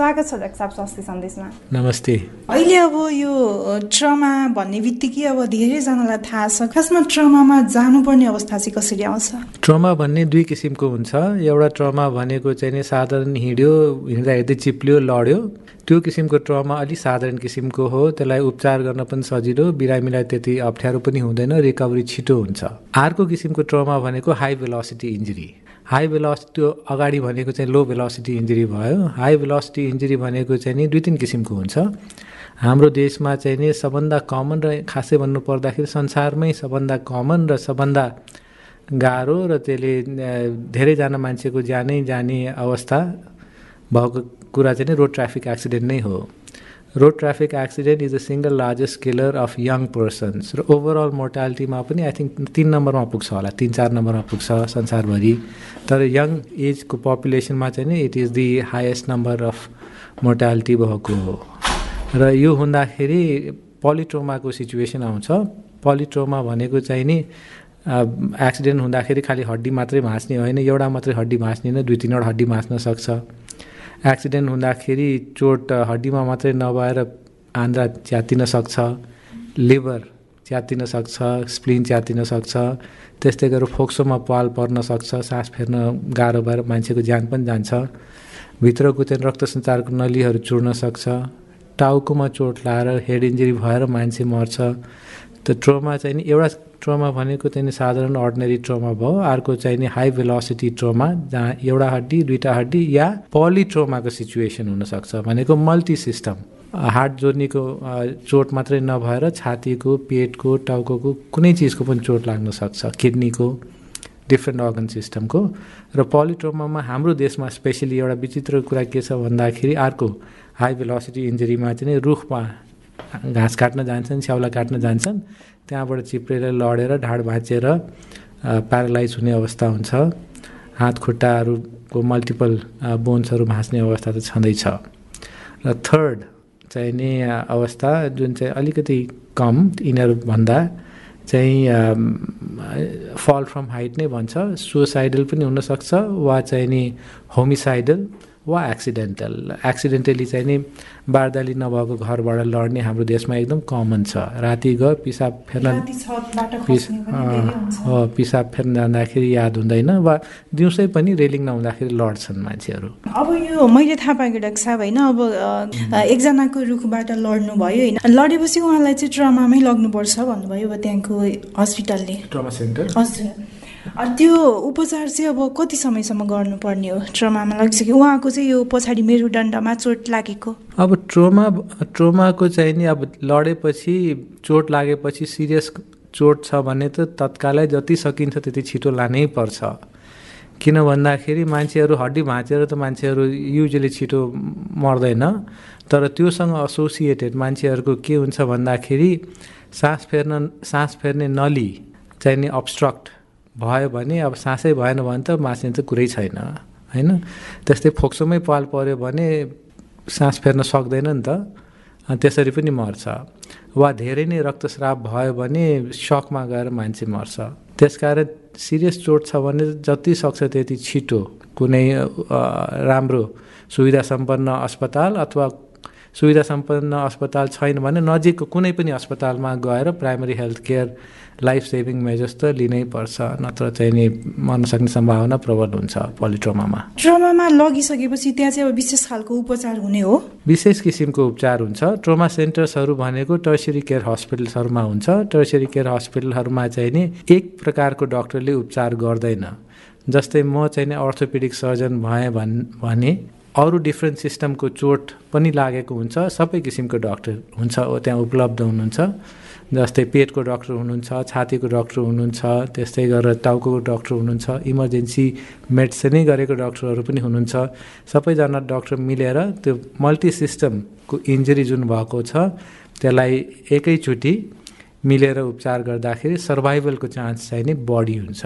स्वागत छ डाक्टर साहब स्वास्थ्य सन्देशमा। नमस्ते। अहिले अब यो ट्रमा भन्ने बित्तिकै अब धेरैजनालाई थाहा छ। खासमा ट्रमामा जानुपर्ने अवस्था चाहिँ कसरी आउँछ? ट्रमा भन्ने दुई किसिमको हुन्छ। एउटा ट्रमा भनेको चाहिँ नि साधारण हिँड्यो हिँड्दा हिँड्दै चिप्लियो लड्यो। त्यो किसिमको ट्रमा अलिक साधारण किसिमको हो। त्यसलाई उपचार गर्न पनि सजिलो। बिरामीलाई त्यति अप्ठ्यारो पनि हुँदैन। रिकभरी छिटो हुन्छ। अर्को किसिमको ट्रमा भनेको high velocity injury. High velocity त्यो अगाडि भनेको चाहिँ लो भेलोसिटी इन्जुरी भयो। हाई भेलोसिटी इन्जुरी भनेको चाहिँ नि दुई तिन किसिमको हुन्छ। हाम्रो देशमा चाहिँ नि सबभन्दा कमन र खासै भन्नु पर्दाखेरि संसारमै सबभन्दा कमन र सबभन्दा गाह्रो र त्यसले धेरैजना मान्छेको ज्यानै जाने अवस्था भएको कुरा चाहिँ नि रोड ट्राफिक एक्सिडेन्ट नै हो। Road traffic accident is the single largest killer of young persons र ओभरअल मोर्टालिटीमा पनि आई थिङ्क तिन नम्बरमा पुग्छ होला। तिन चार नम्बरमा पुग्छ संसारभरि। तर यङ एजको पपुलेसनमा चाहिँ नि it is the highest number of mortality भएको हो। र यो हुँदाखेरि पोलिट्रोमाको सिचुएसन आउँछ। पोलिट्रोमा भनेको चाहिँ नि एक्सिडेन्ट हुँदाखेरि खालि हड्डी मात्रै भाँच्ने होइन। एउटा मात्रै हड्डी भाँच्ने दुई तिनवटा हड्डी भाँच्न सक्छ। एक्सिडेन्ट हुँदाखेरि चोट हड्डीमा मात्रै नभएर आन्द्रा च्यातिन सक्छ लिभर च्यातिन सक्छ स्प्लिन च्यातिन सक्छ त्यस्तै गरेर फोक्सोमा पाल पर्न सक्छ सास फेर्न गाह्रो भएर मान्छेको ज्यान पनि जान्छ। भित्रको चाहिँ रक्त सञ्चारको नलीहरू चुड्न सक्छ। टाउकोमा चोट लाएर हेड इन्जुरी भएर मान्छे मर्छ। त्यो ट्रोमा चाहिँ नि एउटा ट्रोमा भनेको चाहिँ साधारण अर्डिनेरी ट्रोमा भयो। अर्को चाहिँ नि हाई भेलोसिटी ट्रोमा जहाँ एउटा हड्डी दुईवटा हड्डी या पली ट्रोमाको सिचुएसन हुनसक्छ भनेको मल्टी सिस्टम हार्ट जोर्नीको चोट मात्रै नभएर छातीको पेटको टाउको कुनै चिजको पनि चोट लाग्न सक्छ किडनीको डिफ्रेन्ट अर्गन सिस्टमको र पोलिट्रोमामा हाम्रो देशमा स्पेसली एउटा विचित्र कुरा के छ भन्दाखेरि अर्को हाई भेलोसिटी इन्जुरीमा चाहिँ रुखमा घाँस काट्न जान्छन् स्याउला काट्न जान्छन्। त्यहाँबाट चिप्रेर लडेर ढाड भाँचेर प्यारालाइज हुने अवस्था हुन्छ। हात खुट्टाहरूको मल्टिपल बोन्सहरू भाँच्ने अवस्था त छँदैछ। र थर्ड चाहिँ नि अवस्था जुन चाहिँ अलिकति कम यिनीहरूभन्दा चाहिँ फल फ्रम हाइट नै भन्छ। सुसाइडल पनि हुनसक्छ वा चाहिँ नि होमिसाइडल वा एक्सिडेन्टल एक्सिडेन्टली चाहिँ नि बारदाली नभएको घरबाट लड्ने हाम्रो देशमा एकदम कमन छ। राति गयो पिसाब फेर्न हो पिसाब फेर्न जाँदाखेरि याद हुँदैन वा दिउँसै पनि रेलिङ नहुँदाखेरि लड्छन् मान्छेहरू। अब यो मैले थाहा पाएको डाक्टर साहब होइन अब एकजनाको रुखबाट लड्नु भयो होइन। लडेपछि उहाँलाई चाहिँ ट्रमामै लग्नुपर्छ भन्नुभयो अब त्यहाँको हस्पिटलले। Trauma centre? हजुर। त्यो उपचार चाहिँ अब कति समयसम्म गर्नुपर्ने हो? ट्रोमामा लगिसक्यो। उहाँको चाहिँ यो पछाडि मेरुदण्डमा चोट लागेको? अब ट्रोमा ट्रोमाको चाहिँ नि अब लडेपछि चोट लागेपछि सिरियस चोट छ भने त तत्कालै जति सकिन्छ त्यति छिटो लानै पर्छ। किन भन्दाखेरि मान्छेहरू हड्डी भाँचेर त मान्छेहरू युजली छिटो मर्दैन। तर त्योसँग एसोसिएटेड मान्छेहरूको के हुन्छ भन्दाखेरि सास फेर्न सास फेर्ने नली चाहिँ नि अब्स्ट्रक्ट भयो भने अब सासै भएन भने त बाँच्ने त कुरै छैन होइन? त्यस्तै फोक्सोमै पाल पऱ्यो भने सास फेर्न सक्दैन नि त। त्यसरी पनि मर्छ। वा धेरै नै रक्तस्राव भयो भने सकमा गएर मान्छे मर्छ। त्यसकारण सिरियस चोट छ भने जति सक्छ त्यति छिटो कुनै राम्रो सुविधा सम्पन्न अस्पताल अथवा सुविधा सम्पन्न अस्पताल छैन भने नजिकको कुनै पनि अस्पतालमा गएर primary health care life saving measures त लिनै पर्छ नत्र चाहिँ नि मर्न सक्ने सम्भावना प्रबल हुन्छ पोलिट्रोमामा। ट्रोमामा लगिसकेपछि त्यहाँ चाहिँ अब विशेष खालको उपचार हुने हो? विशेष किसिमको उपचार हुन्छ। ट्रोमा सेन्टर्सहरू भनेको टर्सरी केयर हस्पिटल्सहरूमा हुन्छ। टर्सरी केयर हस्पिटलहरूमा चाहिँ नि एक प्रकारको डक्टरले उपचार गर्दैन। जस्तै म चाहिँ नि अर्थोपेडिक सर्जन भएँ भन् भने अरू डिफ्रेन्ट सिस्टमको चोट पनि लागेको हुन्छ। सबै किसिमको डक्टर हुन्छ त्यहाँ उपलब्ध हुनुहुन्छ। जस्तै पेटको डक्टर हुनुहुन्छ छातीको डक्टर हुनुहुन्छ त्यस्तै गरेर टाउको डक्टर हुनुहुन्छ इमर्जेन्सी मेडिसिनै गरेको डक्टरहरू पनि हुनुहुन्छ। सबैजना डक्टर मिलेर त्यो मल्टी सिस्टमको इन्जुरी जुन भएको छ त्यसलाई एकैचोटि मिलेर उपचार गर्दाखेरि सर्भाइभलको चान्स चाहिँ नि बढी हुन्छ।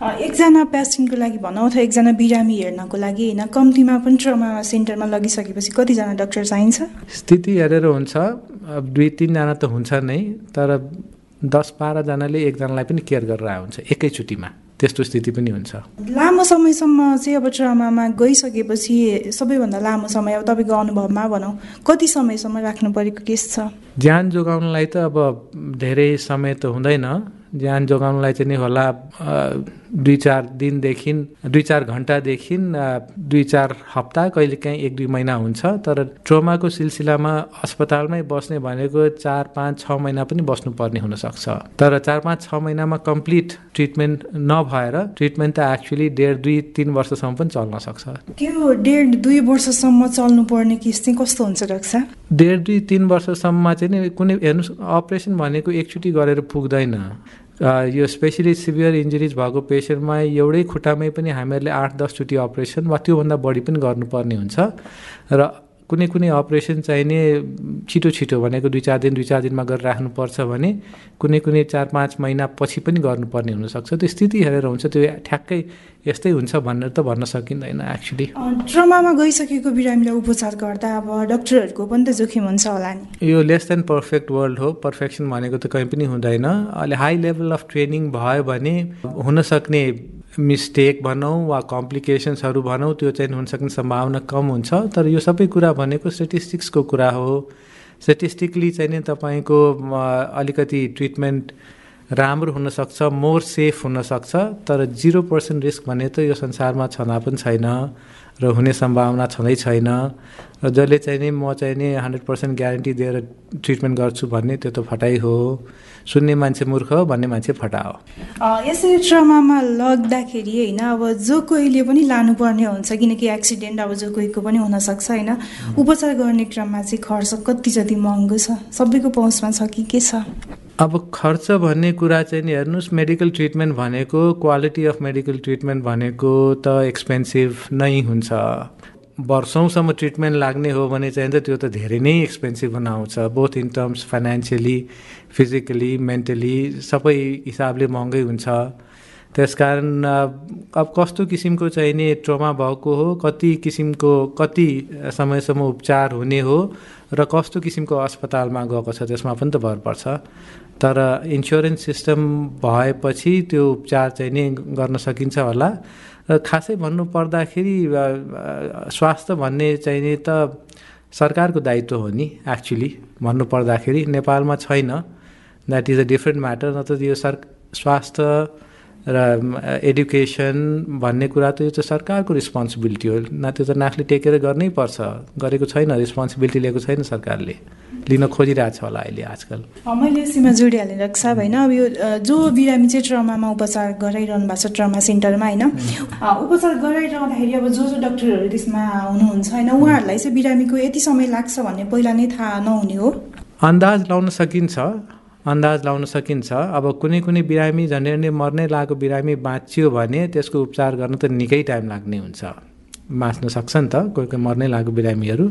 एकजना पेसेन्टको लागि भनौँ अथवा एकजना बिरामी हेर्नको लागि होइन कम्तीमा पनि ट्रमा सेन्टरमा लगिसकेपछि कतिजना डक्टर चाहिन्छ? स्थिति हेरेर हुन्छ। दुई तिनजना त हुन्छ नै तर दस बाह्रजनाले एकजनालाई पनि केयर गरेर हुन्छ एकैचोटिमा। त्यस्तो स्थिति पनि हुन्छ। लामो समयसम्म चाहिँ अब ट्रमामा गइसकेपछि सबैभन्दा लामो समय अब तपाईँको अनुभवमा भनौँ कति समयसम्म राख्नु परेको केस छ? ज्यान जोगाउनलाई त अब धेरै समय त हुँदैन। ज्यान जोगाउनलाई चाहिँ नि होला दुई चार दिनदेखि दुई चार घन्टादेखि दुई चार हप्ता कहिलेकाहीँ एक दुई महिना हुन्छ। तर ट्रोमाको सिलसिलामा अस्पतालमै बस्ने भनेको चार पाँच छ महिना पनि बस्नुपर्ने हुनसक्छ तर चार पाँच छ महिनामा कम्प्लिट ट्रिटमेन्ट नभएर ट्रिटमेन्ट त एक्चुली डेढ दुई तिन वर्षसम्म पनि चल्न सक्छ। त्यो डेढ दुई वर्षसम्म चल्नु पर्ने केस चाहिँ कस्तो हुन्छ डाक्टर डेढ दुई तिन वर्षसम्म चाहिँ नि कुनै हेर्नुहोस् अपरेसन भनेको एकचोटि गरेर पुग्दैन। यो स्पेसली सिभियर इन्जुरिज भएको पेसेन्टमा एउटै खुट्टामै पनि हामीहरूले आठ दसचोटि अपरेसन वा त्योभन्दा बढी पनि गर्नुपर्ने हुन्छ। र कुनै कुनै अपरेसन चाहिने छिटो छिटो भनेको दुई चार दिन दुई चार दिनमा गरेर राख्नुपर्छ भने कुनै कुनै चार पाँच महिना पछि पनि गर्नुपर्ने हुनसक्छ। त्यो स्थिति हेरेर हुन्छ त्यो ठ्याक्कै यस्तै हुन्छ भनेर त भन्न सकिँदैन एक्चुली ट्रमामा गइसकेको बिरामीलाई उपचार गर्दा अब डक्टरहरूको पनि त जोखिम हुन्छ होला नि। यो लेस देन पर्फेक्ट वर्ल्ड हो। पर्फेक्सन भनेको त कहीँ पनि हुँदैन। अहिले हाई लेभल अफ ट्रेनिङ भयो भने हुनसक्ने मिस्टेक भनौँ वा कम्प्लिकेसन्सहरू भनौँ त्यो चाहिँ हुनसक्ने सम्भावना कम हुन्छ। तर यो सबै कुरा भनेको स्टेटिस्टिक्सको कुरा हो। स्टेटिस्टिकली चाहिँ नि तपाईँको अलिकति ट्रिटमेन्ट राम्रो हुनसक्छ मोर सेफ हुनसक्छ तर जिरो पर्सेन्ट रिस्क भने त यो संसारमा छँदा पनि छैन र हुने सम्भावना छँदै छैन र जसले चाहिँ नि म चाहिँ नि हन्ड्रेड पर्सेन्ट ग्यारेन्टी दिएर ट्रिटमेन्ट गर्छु भन्ने त्यो त फटाइ हो। सुन्ने मान्छे मूर्ख भन्ने मान्छे फटा हो यसरी ट्रमामा लग्दाखेरि होइन अब जो कोहीले पनि लानुपर्ने हुन्छ किनकि एक्सिडेन्ट अब जो कोहीको पनि हुनसक्छ होइन उपचार गर्ने क्रममा चाहिँ खर्च कति जति महँगो छ सबैको पहुँचमा छ कि के छ? अब खर्च भन्ने कुरा चाहिँ नि हेर्नुहोस् मेडिकल ट्रिटमेन्ट भनेको क्वालिटी अफ मेडिकल ट्रिटमेन्ट भनेको त एक्सपेन्सिभ नै हुन्छ। वर्षौँसम्म ट्रिटमेन्ट लाग्ने हो भने चाहिँ त त्यो त धेरै नै एक्सपेन्सिभ हुन आउँछ। Both in terms financially physically mentally सबै हिसाबले महँगै हुन्छ। त्यस कारण अब कस्तो किसिमको चाहिने ट्रोमा भएको हो कति किसिमको कति समयसम्म उपचार हुने हो र कस्तो किसिमको अस्पतालमा गएको छ त्यसमा पनि त भर पर्छ। तर इन्सुरेन्स सिस्टम भएपछि त्यो उपचार चाहिँ नि गर्न सकिन्छ होला। र खासै भन्नु पर्दाखेरि स्वास्थ्य भन्ने चाहिने त सरकारको दायित्व हो नि एक्चुली भन्नु पर्दाखेरि नेपालमा छैन। That is a different matter न यो सर स्वास्थ्य र एडुकेसन भन्ने कुरा त यो चाहिँ सरकारको रिस्पोन्सिबिलिटी हो। न त्यो त नाकले टेकेर गर्नै पर्छ। गरेको छैन रिस्पोन्सिबिलिटी लिएको छैन सरकारले। लिन खोजिरहेको छ होला अहिले आजकल। मैले यसमा जोडिहालेँ रक्षा होइन? अब यो जो बिरामी चाहिँ ट्रमामा उपचार गराइरहनु भएको छ ट्रमा सेन्टरमा होइन? उपचार गराइरहँदाखेरि अब जो जो डक्टरहरू त्यसमा हुनुहुन्छ होइन? उहाँहरूलाई चाहिँ बिरामीको यति समय लाग्छ भन्ने पहिला नै थाहा नहुने हो। अन्दाज लाउन सकिन्छ। अन्दाज लाउन सकिन्छ। अब कुनै कुनै बिरामी झन्डै झन्डै मर्नै लागेको बिरामी बाँचियो भने त्यसको उपचार गर्न त निकै टाइम लाग्ने हुन्छ। बाँच्न सक्छ नि त कोही कोही मर्नै लागेको बिरामीहरू।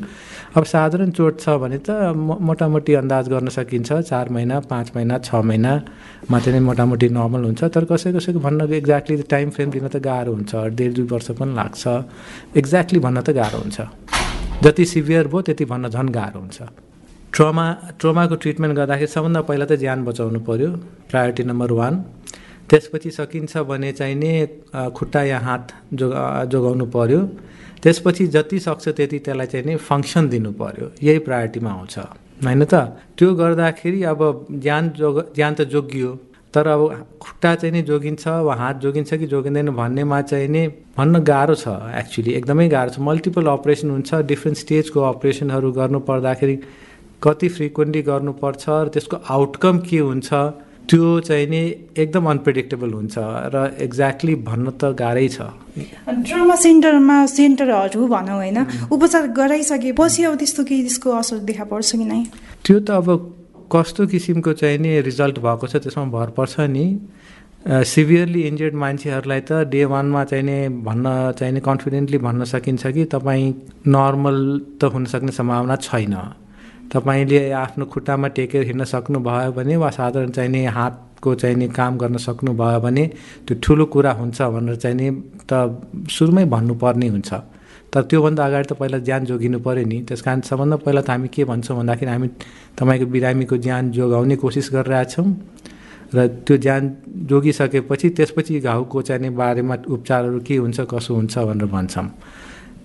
अब साधारण चोट छ भने त मोटामोटी अन्दाज गर्न सकिन्छ। चार महिना पाँच महिना छ महिनामा चाहिँ मोटामोटी नर्मल हुन्छ। तर कसै कसैको भन्न एक्ज्याक्टली टाइम फ्रेम दिन त गाह्रो हुन्छ। डेढ दुई वर्ष पनि लाग्छ। एक्ज्याक्टली भन्न त गाह्रो हुन्छ। जति सिभियर भयो त्यति भन्न झन् गाह्रो हुन्छ। ट्रमा ट्रोमाको ट्रिटमेन्ट गर्दाखेरि सबभन्दा पहिला त ज्यान बचाउनु पऱ्यो प्रायोरिटी नम्बर वान। त्यसपछि सकिन्छ भने चाहिने खुट्टा या हात जोगा जोगाउनु पऱ्यो त्यसपछि जति सक्छ त्यति त्यसलाई चाहिँ नि फङ्सन दिनु पऱ्यो यही प्रायोरिटीमा आउँछ। होइन त? त्यो गर्दाखेरि अब ज्यान जोग ज्यान त जोगियो तर अब खुट्टा चाहिँ नि जोगिन्छ वा हात जोगिन्छ कि जोगिँदैन भन्नेमा चाहिँ नि भन्न गाह्रो छ एक्चुली एकदमै गाह्रो छ। मल्टिपल अपरेसन हुन्छ डिफ्रेन्ट स्टेजको अपरेसनहरू गर्नु पर्दाखेरि कति फ्रिक्वेन्टली गर्नुपर्छ र त्यसको आउटकम के हुन्छ त्यो चाहिँ नि एकदम अनप्रिडिक्टेबल हुन्छ र एक्ज्याक्टली भन्न त गाह्रै छ। ट्रमा सेन्टरमा सेन्टरहरू भनौँ होइन। उपचार गराइसकेपछि अब त्यस्तो केही त्यसको असर देखा पर्छ कि नै? त्यो त अब कस्तो किसिमको चाहिँ नि रिजल्ट भएको छ त्यसमा भर पर्छ नि। सिभियरली इन्जर्ड मान्छेहरूलाई त डे वानमा चाहिँ नि भन्न चाहिँ नि कन्फिडेन्टली भन्न सकिन्छ कि तपाईँ नर्मल त हुन सक्ने सम्भावना छैन। तपाईँले आफ्नो खुट्टामा टेकेर हिँड्न सक्नुभयो भने वा साधारण चाहिने हातको चाहिने काम गर्न सक्नुभयो भने त्यो ठुलो कुरा हुन्छ भनेर चाहिँ नि त सुरुमै भन्नुपर्ने हुन्छ। तर त्योभन्दा अगाडि त पहिला ज्यान जोगिनु पऱ्यो नि। त्यस कारण सबभन्दा पहिला त हामी के भन्छौँ भन्दाखेरि हामी तपाईँको बिरामीको ज्यान जोगाउने कोसिस गरिरहेछौँ र त्यो ज्यान जोगिसकेपछि त्यसपछि घाउको चाहिँ नि बारेमा उपचारहरू के हुन्छ कसो हुन्छ भनेर भन्छौँ।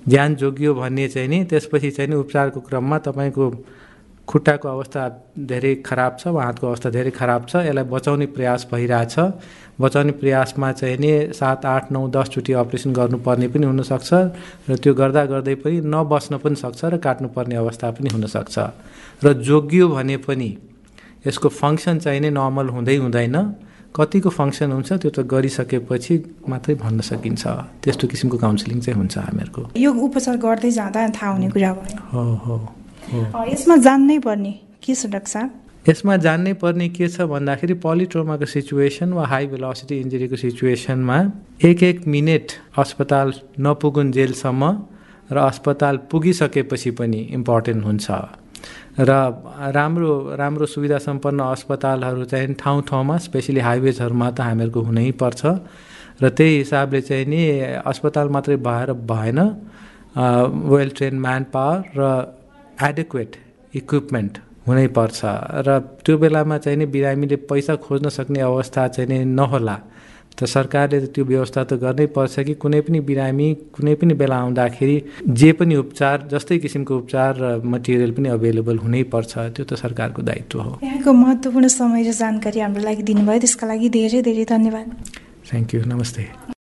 ज्यान जोगियो भन्ने चाहिँ नि त्यसपछि चाहिँ नि उपचारको क्रममा तपाईँको खुट्टाको अवस्था धेरै खराब छ वा हातको अवस्था धेरै खराब छ। यसलाई बचाउने प्रयास भइरहेछ। बचाउने प्रयासमा चाहिँ नि सात आठ नौ दसचोटि अपरेसन गर्नुपर्ने पनि हुनसक्छ र त्यो गर्दा गर्दै पनि नबस्न पनि सक्छ र काट्नुपर्ने अवस्था पनि हुनसक्छ। र जोगियो भने पनि यसको फङ्सन चाहिँ नै नर्मल हुँदै हुँदैन। कतिको फङ्सन हुन्छ त्यो त गरिसकेपछि मात्रै भन्न सकिन्छ। त्यस्तो किसिमको काउन्सिलिङ चाहिँ हुन्छ हामीहरूको। यो उपचार गर्दै जाँदा थाहा हुने कुरा भयो। हो हो। यसमा जान्नै पर्ने के छ डाक्टर साहब? यसमा जान्नै पर्ने के छ भन्दाखेरि पोलिट्रोमाको सिचुएसन वा हाई भेलोसिटी इन्जुरीको सिचुएसनमा एक एक मिनट अस्पताल नपुगुन् जेलसम्म र अस्पताल पुगिसकेपछि पनि इम्पोर्टेन्ट हुन्छ। र राम्रो राम्रो सुविधा सम्पन्न अस्पतालहरू चाहिँ ठाउँ ठाउँमा स्पेसली हाइवेजहरूमा त हामीहरूको हुनै पर्छ। र त्यही हिसाबले चाहिँ नि अस्पताल मात्रै भएर भएन। वेल ट्रेन म्यान पावर र एडेक्वेट इक्विपमेन्ट हुनैपर्छ र त्यो बेलामा चाहिँ नि बिरामीले पैसा खोज्न सक्ने अवस्था चाहिँ नि नहोला। त सरकारले त त्यो व्यवस्था त गर्नै पर्छ कि कुनै पनि बिरामी कुनै पनि बेला आउँदाखेरि जे पनि उपचार जस्तै किसिमको उपचार र मटेरियल पनि अभाइलेबल हुनैपर्छ त्यो त सरकारको दायित्व हो। यहाँको महत्त्वपूर्ण समय र जानकारी हाम्रो लागि दिनुभयो त्यसका लागि धेरै धेरै धन्यवाद। थ्याङ्क यू नमस्ते।